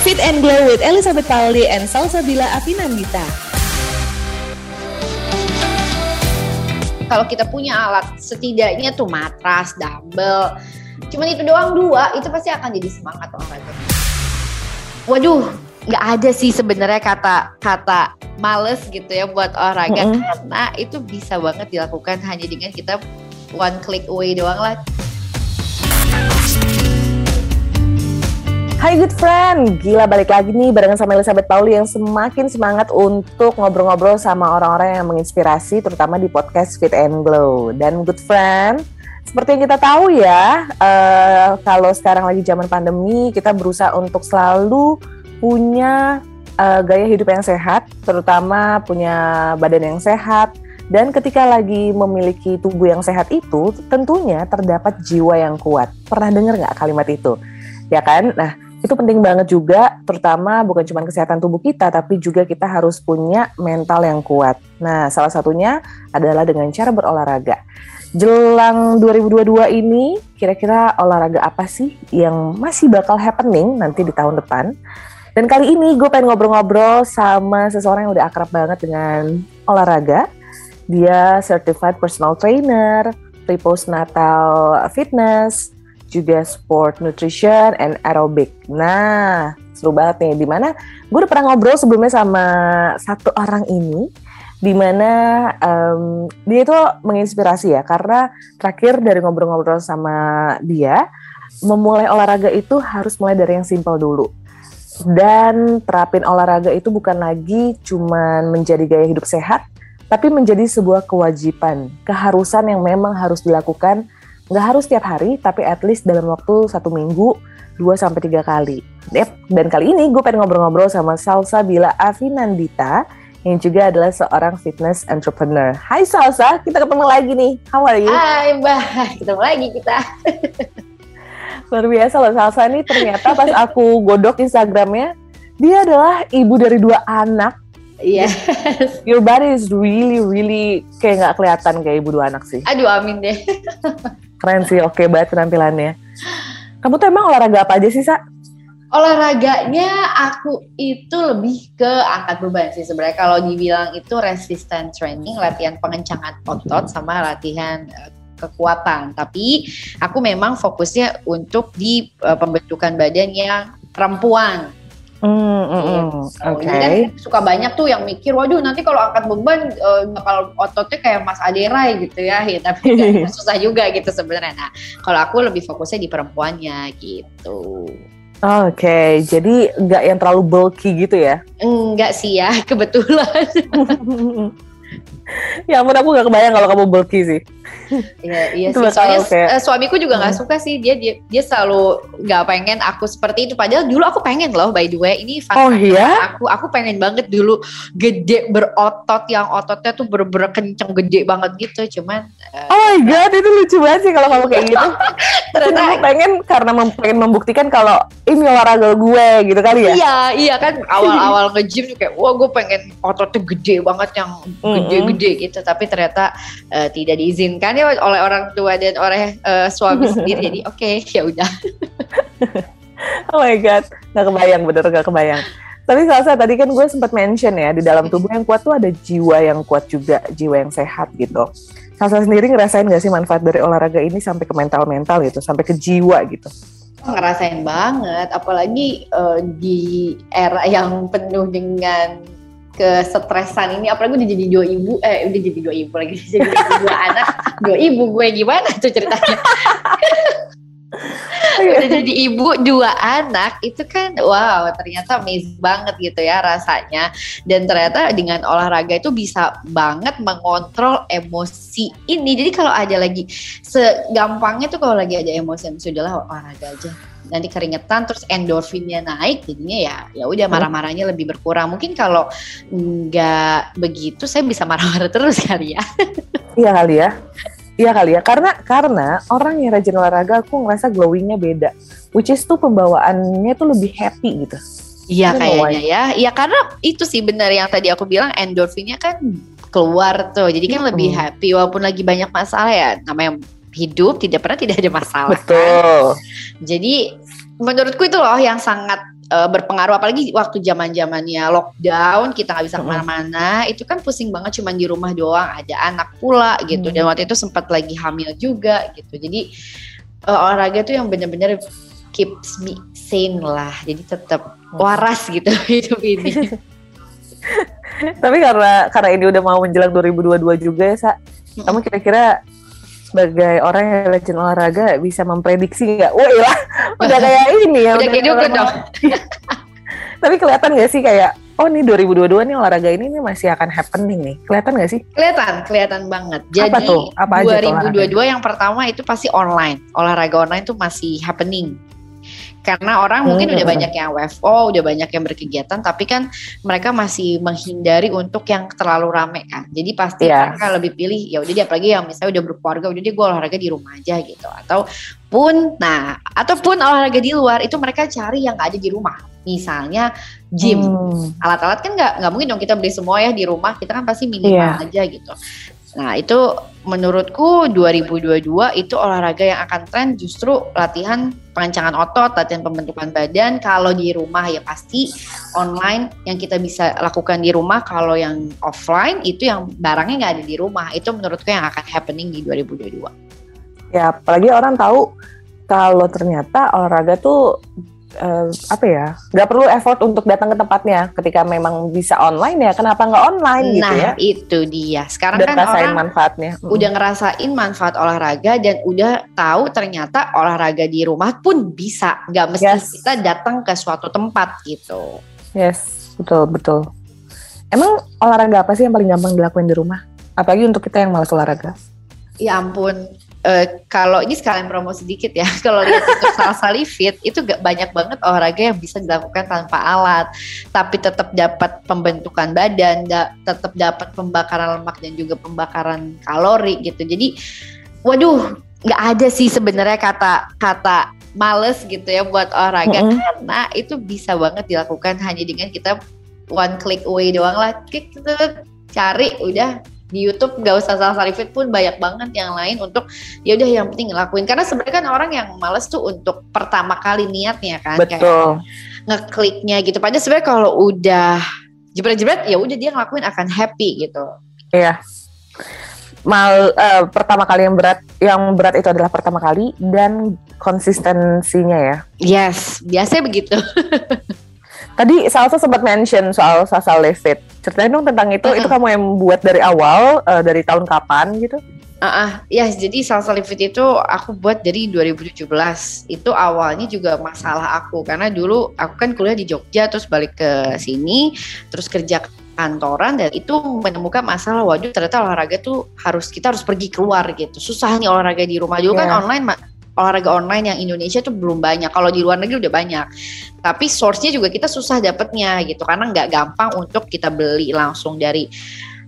Fit and Glow with Elizabeth Pauli and Salsabila Afinandita. Kalau kita punya alat setidaknya tuh matras, dumbbell, cuman itu doang dua, itu pasti akan jadi semangat olahraga. Waduh, nggak ada sih sebenarnya kata kata males gitu ya buat olahraga Mm-mm. karena itu bisa banget dilakukan hanya dengan kita one click away doang lah. Hai good friend, gila balik lagi nih barengan sama Elizabeth Pauli yang semakin semangat untuk ngobrol-ngobrol sama orang-orang yang menginspirasi terutama di podcast Fit and Glow. Dan good friend, seperti yang kita tahu ya, eh, kalau sekarang lagi zaman pandemi, kita berusaha untuk selalu punya eh, gaya hidup yang sehat, terutama punya badan yang sehat. Dan ketika lagi memiliki tubuh yang sehat itu, tentunya terdapat jiwa yang kuat. Pernah dengar nggak kalimat itu? Ya kan? Nah, itu penting banget juga, terutama bukan cuma kesehatan tubuh kita, tapi juga kita harus punya mental yang kuat. Nah, salah satunya adalah dengan cara berolahraga. Jelang 2022 ini, kira-kira olahraga apa sih yang masih bakal happening nanti di tahun depan? Dan kali ini gue pengen ngobrol-ngobrol sama seseorang yang udah akrab banget dengan olahraga. Dia certified personal trainer, pre-postnatal fitness, juga sport nutrition and aerobic. Nah, seru banget nih. Di mana gue udah pernah ngobrol sebelumnya sama satu orang ini, di mana em, dia itu menginspirasi ya, karena terakhir dari ngobrol-ngobrol sama dia, memulai olahraga itu harus mulai dari yang simpel dulu. Dan terapin olahraga itu bukan lagi cuman menjadi gaya hidup sehat, tapi menjadi sebuah kewajiban, keharusan yang memang harus dilakukan nggak harus tiap hari, tapi at least dalam waktu satu minggu, 2 sampai tiga kali. Yep. Dan kali ini gue pengen ngobrol-ngobrol sama Salsa Bila Afinandita, yang juga adalah seorang fitness entrepreneur. Hai Salsa, kita ketemu lagi nih. How are you? Hai Mbak, ketemu lagi kita. Luar biasa loh, Salsa ini ternyata pas aku godok Instagramnya, dia adalah ibu dari dua anak. Iya. Your body is really, really kayak nggak kelihatan kayak ibu dua anak sih. Aduh amin deh. Keren sih, oke banget penampilannya. Kamu tuh emang olahraga apa aja sih, Sa? Olahraganya aku itu lebih ke angkat beban sih sebenarnya. Kalau dibilang itu resistance training, latihan pengencangan otot sama latihan eh, kekuatan. Tapi aku memang fokusnya untuk di eh, pembentukan badan yang perempuan. Mm, mm. Gitu. Oke. Jadi kan suka banyak tuh yang mikir, waduh nanti kalau angkat beban eh, bakal ototnya kayak Mas Aderai gitu ya, ya tapi susah juga gitu sebenarnya. Nah, kalau aku lebih fokusnya di perempuannya gitu. Oke, jadi nggak yang terlalu bulky gitu ya? Enggak sih ya, kebetulan. ya ampun, aku nggak kebayang kalau kamu bulky sih. Iya, iya sih. Soalnya kayak- eh, suamiku juga nggak Hmm. suka sih. Dia dia dia selalu nggak pengen aku seperti itu. Padahal dulu aku pengen loh. By the way, ini fun Oh iya? Aku aku pengen banget dulu gede berotot yang ototnya tuh bener-bener kenceng gede banget gitu. Cuman eh, Oh my god, itu lucu banget sih kalau kamu kayak gitu. Ternyata kamu pengen karena mem- pengen membuktikan kalau ini olahraga gue gitu kali ya? Iya, iya kan awal-awal nge-gym kayak wah gue pengen ototnya gede banget yang gede-gede gitu. Tapi ternyata eh, tidak diizinkan ya oleh orang tua dan oleh eh, suami sendiri. Jadi oke, ya udah. Oh my god, nggak kebayang bener nggak kebayang. Tapi Salsa tadi kan gue sempat mention ya di dalam tubuh yang kuat tuh ada jiwa yang kuat juga, jiwa yang sehat gitu. Salsa sendiri ngerasain gak sih manfaat dari olahraga ini sampai ke mental-mental gitu, sampai ke jiwa gitu? ngerasain banget apalagi eh, di era yang penuh dengan kesetresan ini apalagi udah jadi dua ibu eh udah jadi dua ibu lagi jadi dua anak. Dua ibu gue gimana tuh ceritanya udah jadi ibu dua anak itu kan wow ternyata amazing banget gitu ya rasanya. Dan ternyata dengan olahraga itu bisa banget mengontrol emosi ini. Jadi kalau ada lagi segampangnya tuh kalau lagi ada emosi sudahlah olahraga aja. Nanti keringetan terus endorfinnya naik jadinya ya ya udah marah-marahnya lebih berkurang. Mungkin kalau nggak begitu saya bisa marah-marah terus kali ya. Iya kali ya. Iya kali ya. Karena karena orang yang rajin olahraga aku ngerasa glowingnya beda. Which is tuh pembawaannya tuh lebih happy gitu. Iya kayaknya ya. Iya karena itu sih benar yang tadi aku bilang endorfinnya kan keluar tuh. Jadi kan Mm-mm. lebih happy walaupun lagi banyak masalah ya. Namanya hidup tidak pernah tidak ada masalah. kan. Betul. Jadi menurutku itu loh yang sangat uh, berpengaruh apalagi waktu zaman zamannya lockdown kita nggak bisa ke mana-mana itu kan pusing banget cuman di rumah doang ada anak pula gitu. Hmm. dan waktu itu sempat lagi hamil juga gitu. Jadi uh, olahraga tuh yang bener-bener keeps me sane lah. Jadi tetap waras gitu hidup ini. Tapi karena karena ini udah mau menjelang 2022 juga ya sa kamu kira-kira sebagai orang yang rajin olahraga bisa memprediksi nggak? Wah lah, udah kayak ini ya. Udah, udah kayak dong. Tapi kelihatan gak sih kayak oh nih 2022 nih olahraga ini nih masih akan happening nih. Kelihatan gak sih? Kelihatan, kelihatan banget. Jadi apa tuh? Apa 2022 aja yang pertama itu pasti online. Olahraga online tuh masih happening karena orang mungkin hmm. udah banyak yang WFO, udah banyak yang berkegiatan, tapi kan mereka masih menghindari untuk yang terlalu rame kan. Jadi pasti yeah. mereka lebih pilih ya udah dia apalagi yang misalnya udah berkeluarga, udah dia gue olahraga di rumah aja gitu. Atau pun, nah ataupun olahraga di luar itu mereka cari yang gak ada di rumah. Misalnya gym, hmm. alat-alat kan nggak nggak mungkin dong kita beli semua ya di rumah, kita kan pasti minimal yeah. aja gitu. Nah, itu menurutku 2022 itu olahraga yang akan tren justru latihan pengencangan otot, latihan pembentukan badan. Kalau di rumah ya pasti online yang kita bisa lakukan di rumah. Kalau yang offline itu yang barangnya nggak ada di rumah. Itu menurutku yang akan happening di 2022. Ya, apalagi orang tahu kalau ternyata olahraga tuh uh, apa ya nggak perlu effort untuk datang ke tempatnya ketika memang bisa online ya kenapa nggak online gitu nah, gitu ya? itu dia. Sekarang udah kan orang manfaatnya. Udah ngerasain manfaat olahraga dan udah tahu ternyata olahraga di rumah pun bisa. Nggak mesti yes. kita datang ke suatu tempat gitu. Yes betul betul. Emang olahraga apa sih yang paling gampang dilakuin di rumah? Apalagi untuk kita yang malas olahraga. Ya ampun uh, kalau ini sekalian promo sedikit ya, kalau lihat untuk Salsa Fit itu gak banyak banget olahraga yang bisa dilakukan tanpa alat, tapi tetap dapat pembentukan badan, da tetap dapat pembakaran lemak dan juga pembakaran kalori gitu. Jadi, waduh, nggak ada sih sebenarnya kata kata males gitu ya buat olahraga. Mm -hmm. karena itu bisa banget dilakukan hanya dengan kita one click away doang lah, klik cari udah di YouTube gak usah salah Sarifit pun banyak banget yang lain untuk ya udah yang penting ngelakuin. Karena sebenarnya kan orang yang males tuh untuk pertama kali niatnya kan betul. kayak ngekliknya gitu. Padahal sebenarnya kalau udah jebret-jebret ya udah dia ngelakuin akan happy gitu. Iya. Mal uh, pertama kali yang berat yang berat itu adalah pertama kali dan konsistensinya ya. Yes biasanya begitu Tadi Salsa sempat mention soal Sasa Levit. Ceritain dong tentang itu. Uh -uh. Itu kamu yang buat dari awal, uh, dari tahun kapan gitu? Ah, uh, uh, ya jadi Salsa Levit itu aku buat dari 2017. Itu awalnya juga masalah aku karena dulu aku kan kuliah di Jogja terus balik ke sini, terus kerja kantoran dan itu menemukan masalah waduh ternyata olahraga tuh harus kita harus pergi keluar gitu susah nih olahraga di rumah juga yeah. kan iya. online olahraga online yang Indonesia tuh belum banyak. Kalau di luar negeri udah banyak. Tapi source-nya juga kita susah dapetnya gitu karena nggak gampang untuk kita beli langsung dari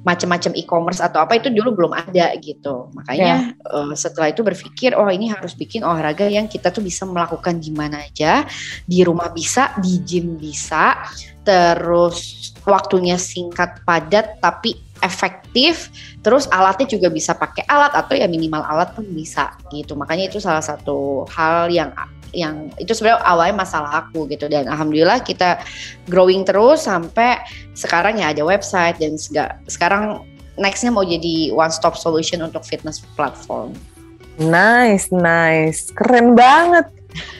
macam-macam e-commerce atau apa itu dulu belum ada gitu. Makanya yeah. uh, setelah itu berpikir oh ini harus bikin olahraga yang kita tuh bisa melakukan di mana aja, di rumah bisa, di gym bisa, terus waktunya singkat padat tapi efektif terus alatnya juga bisa pakai alat atau ya minimal alat pun bisa gitu makanya itu salah satu hal yang yang itu sebenarnya awalnya masalah aku gitu dan alhamdulillah kita growing terus sampai sekarang ya ada website dan sekarang nextnya mau jadi one stop solution untuk fitness platform. Nice, nice, keren banget.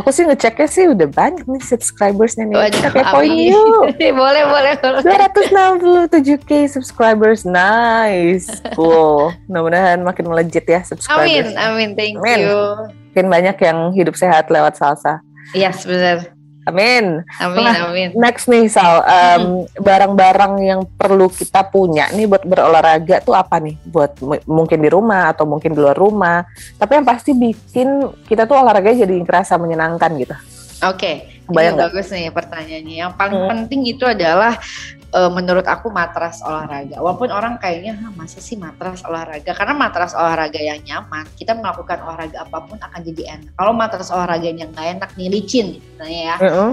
Aku sih ngeceknya sih udah banyak nih subscribersnya nih. Waduh, Kita kepoin yuk. boleh, boleh, boleh. 267k subscribers. Nice. Wow. Mudah-mudahan makin melejit ya subscribers. Amin, amin. Thank amin. you. Makin banyak yang hidup sehat lewat salsa. Iya, yes, benar. Amin. Amin, nah, amin. Next nih Sal, barang-barang um, yang perlu kita punya nih buat berolahraga tuh apa nih? Buat mungkin di rumah atau mungkin di luar rumah. Tapi yang pasti bikin kita tuh olahraga jadi kerasa menyenangkan gitu. Oke, okay. ini bagus nih pertanyaannya. Yang paling hmm. penting itu adalah uh, menurut aku matras olahraga. Walaupun orang kayaknya masa sih matras olahraga? Karena matras olahraga yang nyaman, kita melakukan olahraga apa pun akan jadi enak. Kalau matras olahraga yang nggak enak nih licin, gitu ya. Uh -uh.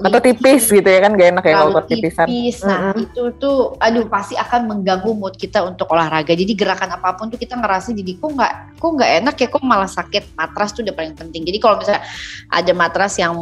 Atau tipis gitu ya kan gak enak ya kalau tipisan. Tipis, nah uh -uh. itu tuh, aduh pasti akan mengganggu mood kita untuk olahraga. Jadi gerakan apa pun tuh kita ngerasa jadi kok nggak, kok nggak enak ya, kok malah sakit. Matras tuh udah paling penting. Jadi kalau misalnya ada matras yang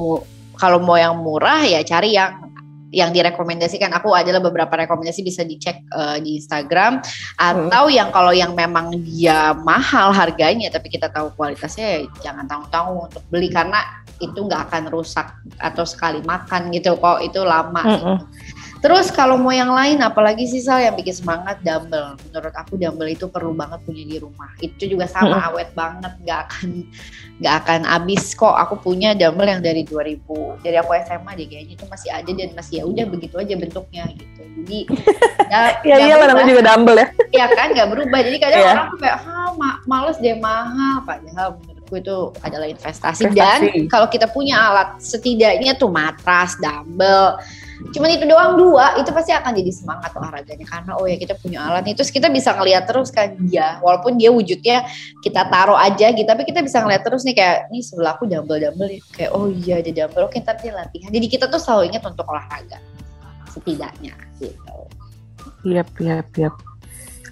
kalau mau yang murah ya cari yang yang direkomendasikan aku adalah beberapa rekomendasi bisa dicek uh, di Instagram atau hmm. yang kalau yang memang dia mahal harganya tapi kita tahu kualitasnya ya jangan tanggung-tanggung untuk beli karena itu nggak akan rusak atau sekali makan gitu kok itu lama. Hmm. Gitu. Terus kalau mau yang lain apalagi sih Sal yang bikin semangat dumbbell. Menurut aku dumbbell itu perlu banget punya di rumah. Itu juga sama hmm. awet banget, nggak akan nggak akan habis kok. Aku punya dumbbell yang dari 2000 dari aku SMA deh kayaknya itu masih ada dan masih ya udah begitu aja bentuknya gitu. Jadi ya ya iya namanya juga dumbbell ya. Iya kan nggak berubah. Jadi kadang yeah. orang tuh kayak ha ma males deh mahal padahal menurutku itu adalah investasi, investasi. dan kalau kita punya alat setidaknya tuh matras, dumbbell cuman itu doang dua. Itu pasti akan jadi semangat olahraganya karena oh ya kita punya alat terus kita bisa ngeliat terus kan dia. Walaupun dia wujudnya kita taruh aja gitu tapi kita bisa ngeliat terus nih kayak nih sebelah aku dumbbell dumbbell kayak oh iya ada dumbbell. Oke ntar dia latihan. Jadi kita tuh selalu ingat untuk olahraga setidaknya gitu. Iya iya iya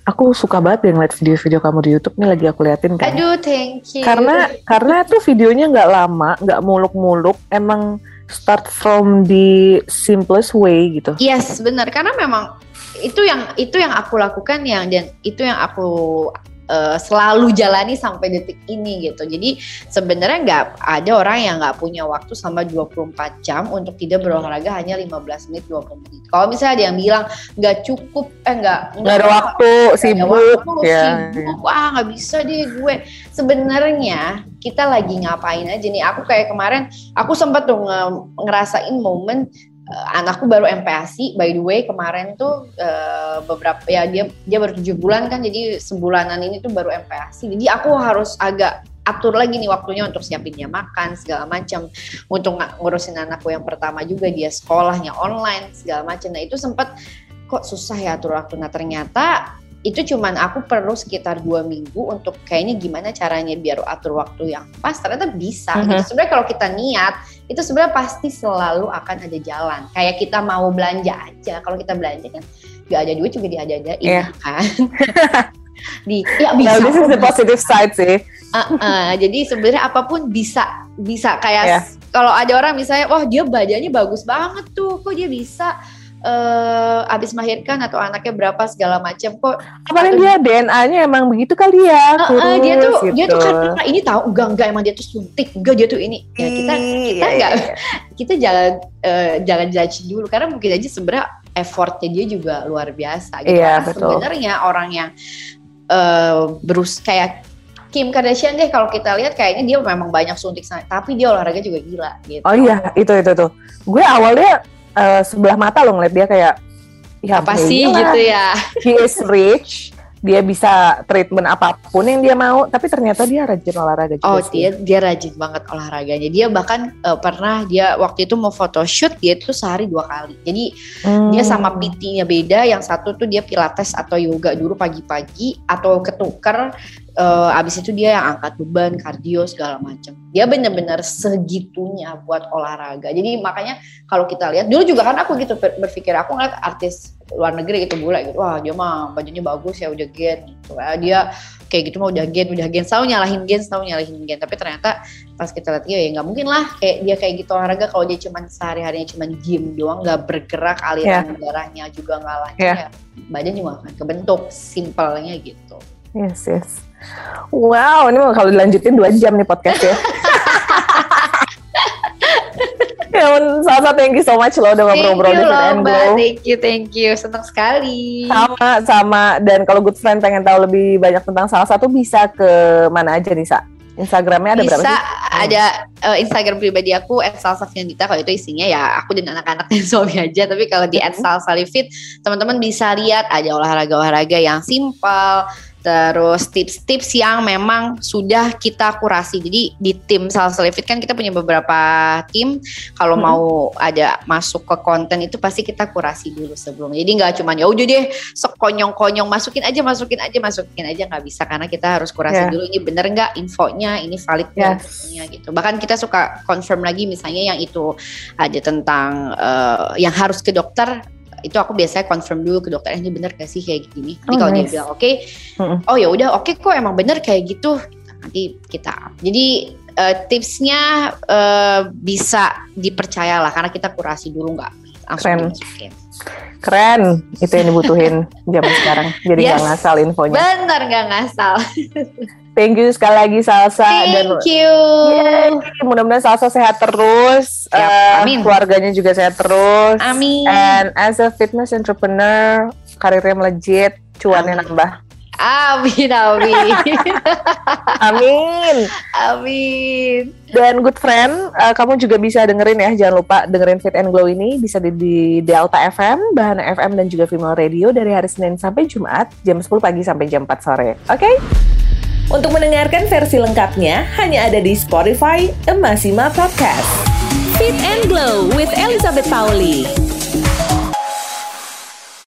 aku suka banget yang lihat video-video kamu di YouTube. Nih lagi aku liatin kan. Aduh, thank you. Karena karena tuh videonya nggak lama, nggak muluk-muluk, emang start from the simplest way gitu. Yes, benar. Karena memang itu yang itu yang aku lakukan yang dan itu yang aku uh, selalu jalani sampai detik ini gitu. Jadi sebenarnya nggak ada orang yang nggak punya waktu selama 24 jam untuk tidak berolahraga hanya 15 menit 20 menit. Kalau misalnya ada yang bilang nggak cukup eh nggak nggak ada waktu sibuk waktu, ya. sibuk wah nggak bisa deh gue. Sebenarnya kita lagi ngapain aja nih? Aku kayak kemarin aku sempat tuh ngerasain momen anakku baru MPASI by the way kemarin tuh uh, beberapa ya dia dia baru tujuh bulan kan jadi sebulanan ini tuh baru MPASI jadi aku harus agak atur lagi nih waktunya untuk siapin dia makan segala macam untuk ngurusin anakku yang pertama juga dia sekolahnya online segala macam nah itu sempat kok susah ya atur waktu nah ternyata itu cuman aku perlu sekitar dua minggu untuk kayaknya gimana caranya biar atur waktu yang pas ternyata bisa uh -huh. gitu sebenarnya kalau kita niat itu sebenarnya pasti selalu akan ada jalan kayak kita mau belanja aja kalau kita belanja kan gak ada duit juga diada-adain yeah. kan di ya bisa. Well, this is the positive side sih. Uh, uh, jadi sebenarnya apa pun bisa bisa kayak yeah. kalau ada orang misalnya wah dia badannya bagus banget tuh kok dia bisa uh, abis melahirkan atau anaknya berapa segala macam kok apalagi dia DNA-nya emang begitu kali ya uh, uh, dia tuh gitu. dia tuh karena ini tahu enggak enggak emang dia tuh suntik enggak dia tuh ini ya kita kita iya, enggak iya. kita jangan uh, jangan judge dulu karena mungkin aja sebenarnya effortnya dia juga luar biasa gitu iya, sebenarnya orang yang uh, berus kayak Kim Kardashian deh kalau kita lihat kayaknya dia memang banyak suntik tapi dia olahraga juga gila gitu. Oh iya, itu itu tuh. Gue awalnya uh, sebelah mata loh ngeliat dia kayak ya apa sih? gitu ya. He is rich. Dia bisa treatment apa pun yang dia mau. Tapi ternyata dia rajin olahraga juga oh sih. dia dia rajin banget olahraganya. Dia bahkan uh, pernah dia waktu itu mau photoshoot dia itu sehari dua kali. Jadi hmm. dia sama PT-nya beda. Yang satu tuh dia pilates atau yoga dulu pagi-pagi atau ketuker uh, abis itu dia yang angkat beban, kardio segala macam. Dia benar-benar segitunya buat olahraga. Jadi makanya kalau kita lihat dulu juga kan aku gitu berpikir aku ngeliat artis luar negeri gitu bule gitu, wah dia mah bajunya bagus ya udah gen gitu. Ya, dia kayak gitu mah udah gen, udah gen, selalu nyalahin gen, selalu nyalahin gen. Tapi ternyata pas kita lihat ya nggak mungkin lah kayak dia kayak gitu olahraga kalau dia cuma sehari harinya cuma gym doang, nggak bergerak aliran yeah. darahnya juga nggak lancar, yeah. ya, badan juga akan kebentuk, simpelnya gitu. Yes, yes. Wow, ini kalau dilanjutin dua jam nih podcast ya. ya Salsa thank you so much loh udah ngobrol-ngobrol di Fit. Thank you, thank you. Senang sekali. Sama, sama. Dan kalau good friend pengen tahu lebih banyak tentang Salsa tuh bisa ke mana aja nih, Sa? Instagramnya ada bisa, berapa sih? ada uh, Instagram pribadi aku @salsafianita kalau itu isinya ya aku dan anak-anak dan suami aja tapi kalau di @salsalifit teman-teman bisa lihat ada olahraga-olahraga yang simpel terus tips-tips yang memang sudah kita kurasi. Jadi di tim Salsa Levit kan kita punya beberapa tim. Kalau hmm. mau ada masuk ke konten itu pasti kita kurasi dulu sebelum. Jadi nggak cuma ya udah deh sekonyong-konyong masukin aja, masukin aja, masukin aja nggak bisa karena kita harus kurasi yeah. dulu ini bener nggak infonya, ini valid yes. gitu. Bahkan kita suka confirm lagi misalnya yang itu ada tentang uh, yang harus ke dokter itu aku biasanya confirm dulu ke dokter eh, ini bener gak sih kayak gini nanti oh, kalau nice. dia bilang oke okay, oh ya udah oke okay kok emang bener kayak gitu nanti kita jadi uh, tipsnya uh, bisa dipercaya lah karena kita kurasi dulu nggak langsung Keren. dimasukin. Keren, itu yang dibutuhin zaman sekarang. Jadi Yes. nggak ngasal infonya. Bener nggak ngasal. Thank you sekali lagi Salsa dan Thank you. Yeay, mudah-mudahan Salsa sehat terus, Siap, eh, amin. keluarganya juga sehat terus. Amin. And as a fitness entrepreneur, karirnya melejit, cuannya Amin. nambah. Amin, amin, Amin. amin. Dan good friend, eh, kamu juga bisa dengerin ya, jangan lupa dengerin Fit and Glow ini bisa di, di Delta FM, Bahana FM dan juga Female Radio dari hari Senin sampai Jumat jam 10 pagi sampai jam 4 sore. Oke? Untuk mendengarkan versi lengkapnya hanya ada di Spotify Emasima Podcast. Fit and Glow with Elizabeth Pauli.